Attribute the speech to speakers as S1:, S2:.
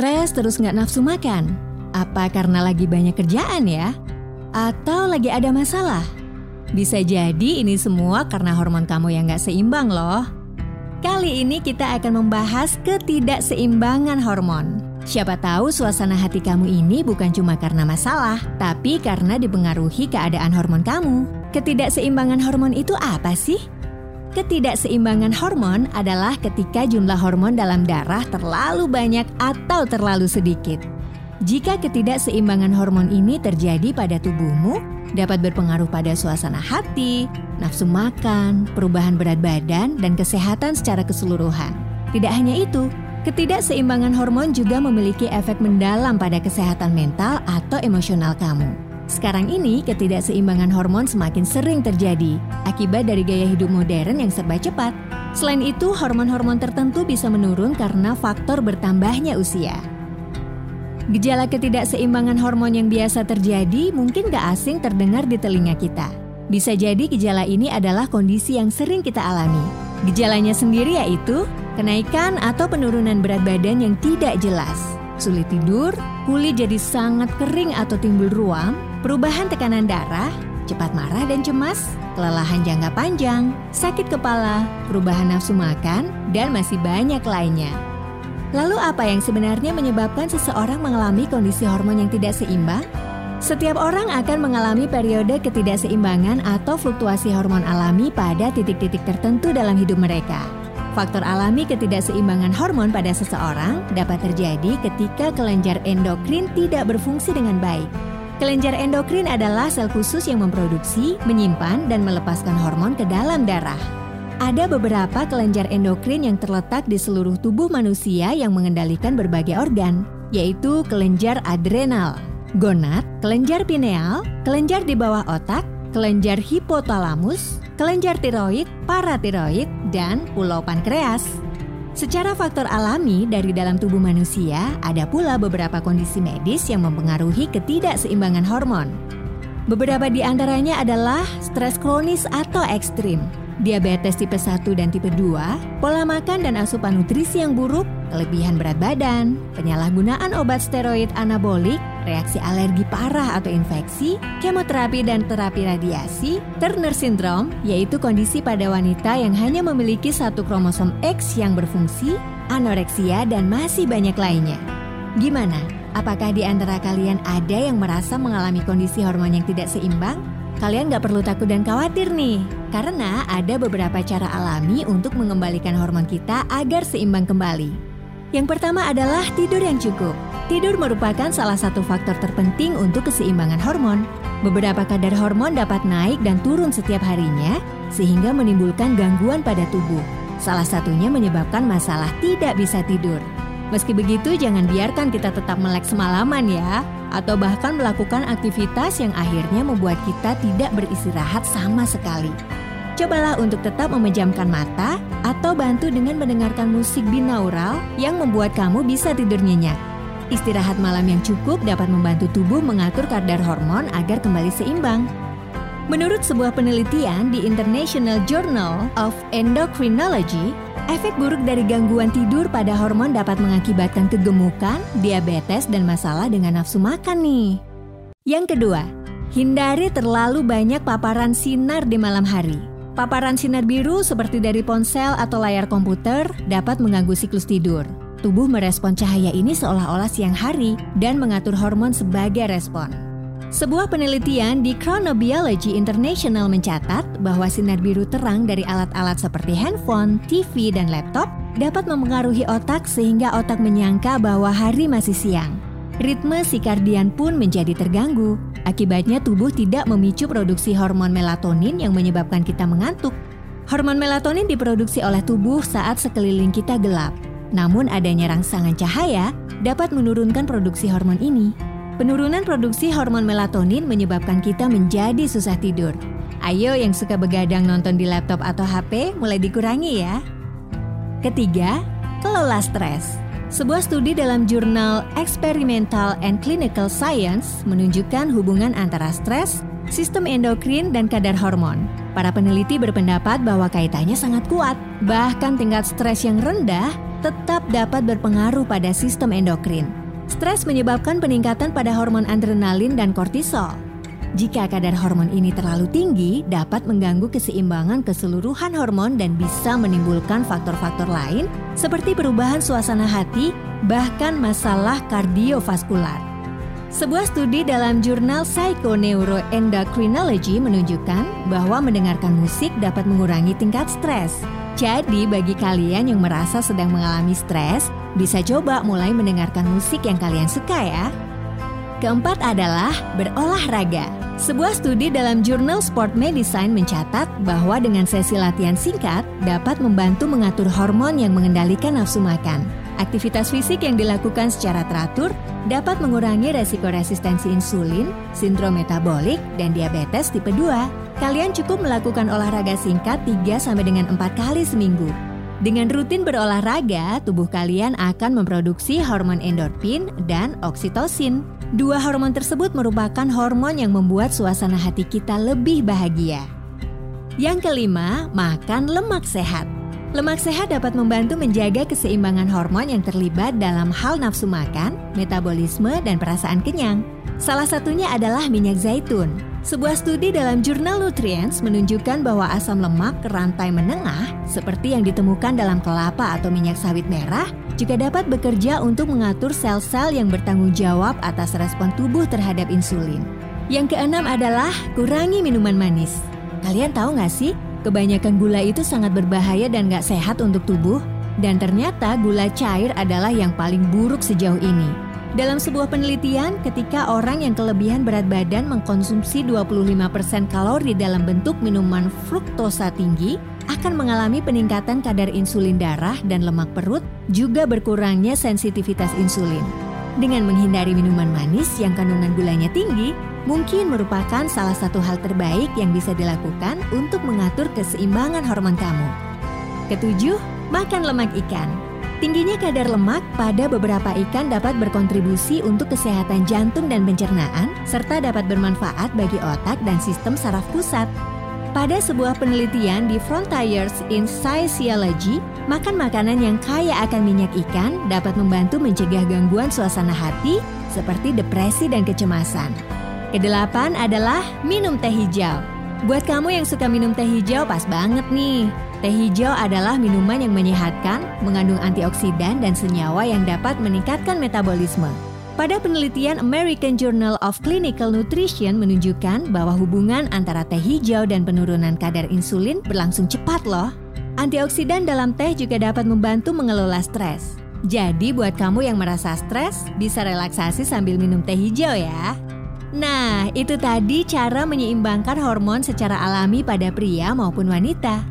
S1: Stres terus nggak nafsu makan? Apa karena lagi banyak kerjaan ya? Atau lagi ada masalah? Bisa jadi ini semua karena hormon kamu yang nggak seimbang loh. Kali ini kita akan membahas ketidakseimbangan hormon. Siapa tahu suasana hati kamu ini bukan cuma karena masalah, tapi karena dipengaruhi keadaan hormon kamu. Ketidakseimbangan hormon itu apa sih? Ketidakseimbangan hormon adalah ketika jumlah hormon dalam darah terlalu banyak atau terlalu sedikit. Jika ketidakseimbangan hormon ini terjadi pada tubuhmu, dapat berpengaruh pada suasana hati, nafsu makan, perubahan berat badan, dan kesehatan secara keseluruhan. Tidak hanya itu, ketidakseimbangan hormon juga memiliki efek mendalam pada kesehatan mental atau emosional kamu. Sekarang ini, ketidakseimbangan hormon semakin sering terjadi akibat dari gaya hidup modern yang serba cepat. Selain itu, hormon-hormon tertentu bisa menurun karena faktor bertambahnya usia. Gejala ketidakseimbangan hormon yang biasa terjadi mungkin gak asing terdengar di telinga kita. Bisa jadi gejala ini adalah kondisi yang sering kita alami. Gejalanya sendiri yaitu kenaikan atau penurunan berat badan yang tidak jelas, sulit tidur, kulit jadi sangat kering atau timbul ruam, Perubahan tekanan darah, cepat marah dan cemas, kelelahan jangka panjang, sakit kepala, perubahan nafsu makan, dan masih banyak lainnya. Lalu apa yang sebenarnya menyebabkan seseorang mengalami kondisi hormon yang tidak seimbang? Setiap orang akan mengalami periode ketidakseimbangan atau fluktuasi hormon alami pada titik-titik tertentu dalam hidup mereka. Faktor alami ketidakseimbangan hormon pada seseorang dapat terjadi ketika kelenjar endokrin tidak berfungsi dengan baik. Kelenjar endokrin adalah sel khusus yang memproduksi, menyimpan, dan melepaskan hormon ke dalam darah. Ada beberapa kelenjar endokrin yang terletak di seluruh tubuh manusia yang mengendalikan berbagai organ, yaitu kelenjar adrenal, gonad, kelenjar pineal, kelenjar di bawah otak, kelenjar hipotalamus, kelenjar tiroid, paratiroid, dan pulau pankreas. Secara faktor alami dari dalam tubuh manusia, ada pula beberapa kondisi medis yang mempengaruhi ketidakseimbangan hormon. Beberapa di antaranya adalah stres kronis atau ekstrim, diabetes tipe 1 dan tipe 2, pola makan dan asupan nutrisi yang buruk, kelebihan berat badan, penyalahgunaan obat steroid anabolik, reaksi alergi parah atau infeksi, kemoterapi dan terapi radiasi, Turner Syndrome, yaitu kondisi pada wanita yang hanya memiliki satu kromosom X yang berfungsi, anoreksia, dan masih banyak lainnya. Gimana? Apakah di antara kalian ada yang merasa mengalami kondisi hormon yang tidak seimbang? Kalian nggak perlu takut dan khawatir nih, karena ada beberapa cara alami untuk mengembalikan hormon kita agar seimbang kembali. Yang pertama adalah tidur yang cukup. Tidur merupakan salah satu faktor terpenting untuk keseimbangan hormon. Beberapa kadar hormon dapat naik dan turun setiap harinya, sehingga menimbulkan gangguan pada tubuh. Salah satunya menyebabkan masalah tidak bisa tidur. Meski begitu, jangan biarkan kita tetap melek semalaman ya, atau bahkan melakukan aktivitas yang akhirnya membuat kita tidak beristirahat sama sekali. Cobalah untuk tetap memejamkan mata atau bantu dengan mendengarkan musik binaural yang membuat kamu bisa tidur nyenyak. Istirahat malam yang cukup dapat membantu tubuh mengatur kadar hormon agar kembali seimbang. Menurut sebuah penelitian di International Journal of Endocrinology, efek buruk dari gangguan tidur pada hormon dapat mengakibatkan kegemukan, diabetes, dan masalah dengan nafsu makan nih. Yang kedua, hindari terlalu banyak paparan sinar di malam hari. Paparan sinar biru seperti dari ponsel atau layar komputer dapat mengganggu siklus tidur. Tubuh merespon cahaya ini seolah-olah siang hari dan mengatur hormon sebagai respon. Sebuah penelitian di Chronobiology International mencatat bahwa sinar biru terang dari alat-alat seperti handphone, TV, dan laptop dapat mempengaruhi otak sehingga otak menyangka bahwa hari masih siang. Ritme sikardian pun menjadi terganggu. Akibatnya tubuh tidak memicu produksi hormon melatonin yang menyebabkan kita mengantuk. Hormon melatonin diproduksi oleh tubuh saat sekeliling kita gelap. Namun adanya rangsangan cahaya dapat menurunkan produksi hormon ini. Penurunan produksi hormon melatonin menyebabkan kita menjadi susah tidur. Ayo yang suka begadang nonton di laptop atau HP mulai dikurangi ya. Ketiga, kelola stres. Sebuah studi dalam jurnal Experimental and Clinical Science menunjukkan hubungan antara stres, sistem endokrin, dan kadar hormon. Para peneliti berpendapat bahwa kaitannya sangat kuat. Bahkan tingkat stres yang rendah tetap dapat berpengaruh pada sistem endokrin. Stres menyebabkan peningkatan pada hormon adrenalin dan kortisol. Jika kadar hormon ini terlalu tinggi, dapat mengganggu keseimbangan keseluruhan hormon dan bisa menimbulkan faktor-faktor lain seperti perubahan suasana hati, bahkan masalah kardiovaskular. Sebuah studi dalam jurnal Psychoneuroendocrinology menunjukkan bahwa mendengarkan musik dapat mengurangi tingkat stres. Jadi bagi kalian yang merasa sedang mengalami stres, bisa coba mulai mendengarkan musik yang kalian suka ya. Keempat adalah berolahraga. Sebuah studi dalam jurnal Sport Medicine mencatat bahwa dengan sesi latihan singkat dapat membantu mengatur hormon yang mengendalikan nafsu makan. Aktivitas fisik yang dilakukan secara teratur dapat mengurangi resiko resistensi insulin, sindrom metabolik, dan diabetes tipe 2. Kalian cukup melakukan olahraga singkat 3 sampai dengan 4 kali seminggu. Dengan rutin berolahraga, tubuh kalian akan memproduksi hormon endorfin dan oksitosin. Dua hormon tersebut merupakan hormon yang membuat suasana hati kita lebih bahagia. Yang kelima, makan lemak sehat. Lemak sehat dapat membantu menjaga keseimbangan hormon yang terlibat dalam hal nafsu makan, metabolisme, dan perasaan kenyang. Salah satunya adalah minyak zaitun. Sebuah studi dalam jurnal Nutrients menunjukkan bahwa asam lemak rantai menengah, seperti yang ditemukan dalam kelapa atau minyak sawit merah, juga dapat bekerja untuk mengatur sel-sel yang bertanggung jawab atas respon tubuh terhadap insulin. Yang keenam adalah kurangi minuman manis. Kalian tahu nggak sih, Kebanyakan gula itu sangat berbahaya dan gak sehat untuk tubuh, dan ternyata gula cair adalah yang paling buruk sejauh ini. Dalam sebuah penelitian, ketika orang yang kelebihan berat badan mengkonsumsi 25% kalori dalam bentuk minuman fruktosa tinggi, akan mengalami peningkatan kadar insulin darah dan lemak perut, juga berkurangnya sensitivitas insulin. Dengan menghindari minuman manis yang kandungan gulanya tinggi, mungkin merupakan salah satu hal terbaik yang bisa dilakukan untuk mengatur keseimbangan hormon kamu. Ketujuh, makan lemak ikan. Tingginya kadar lemak pada beberapa ikan dapat berkontribusi untuk kesehatan jantung dan pencernaan, serta dapat bermanfaat bagi otak dan sistem saraf pusat. Pada sebuah penelitian di Frontiers in Physiology, makan makanan yang kaya akan minyak ikan dapat membantu mencegah gangguan suasana hati seperti depresi dan kecemasan. Kedelapan adalah minum teh hijau. Buat kamu yang suka minum teh hijau pas banget nih. Teh hijau adalah minuman yang menyehatkan, mengandung antioksidan dan senyawa yang dapat meningkatkan metabolisme. Pada penelitian American Journal of Clinical Nutrition menunjukkan bahwa hubungan antara teh hijau dan penurunan kadar insulin berlangsung cepat loh. Antioksidan dalam teh juga dapat membantu mengelola stres. Jadi buat kamu yang merasa stres, bisa relaksasi sambil minum teh hijau ya. Nah, itu tadi cara menyeimbangkan hormon secara alami pada pria maupun wanita.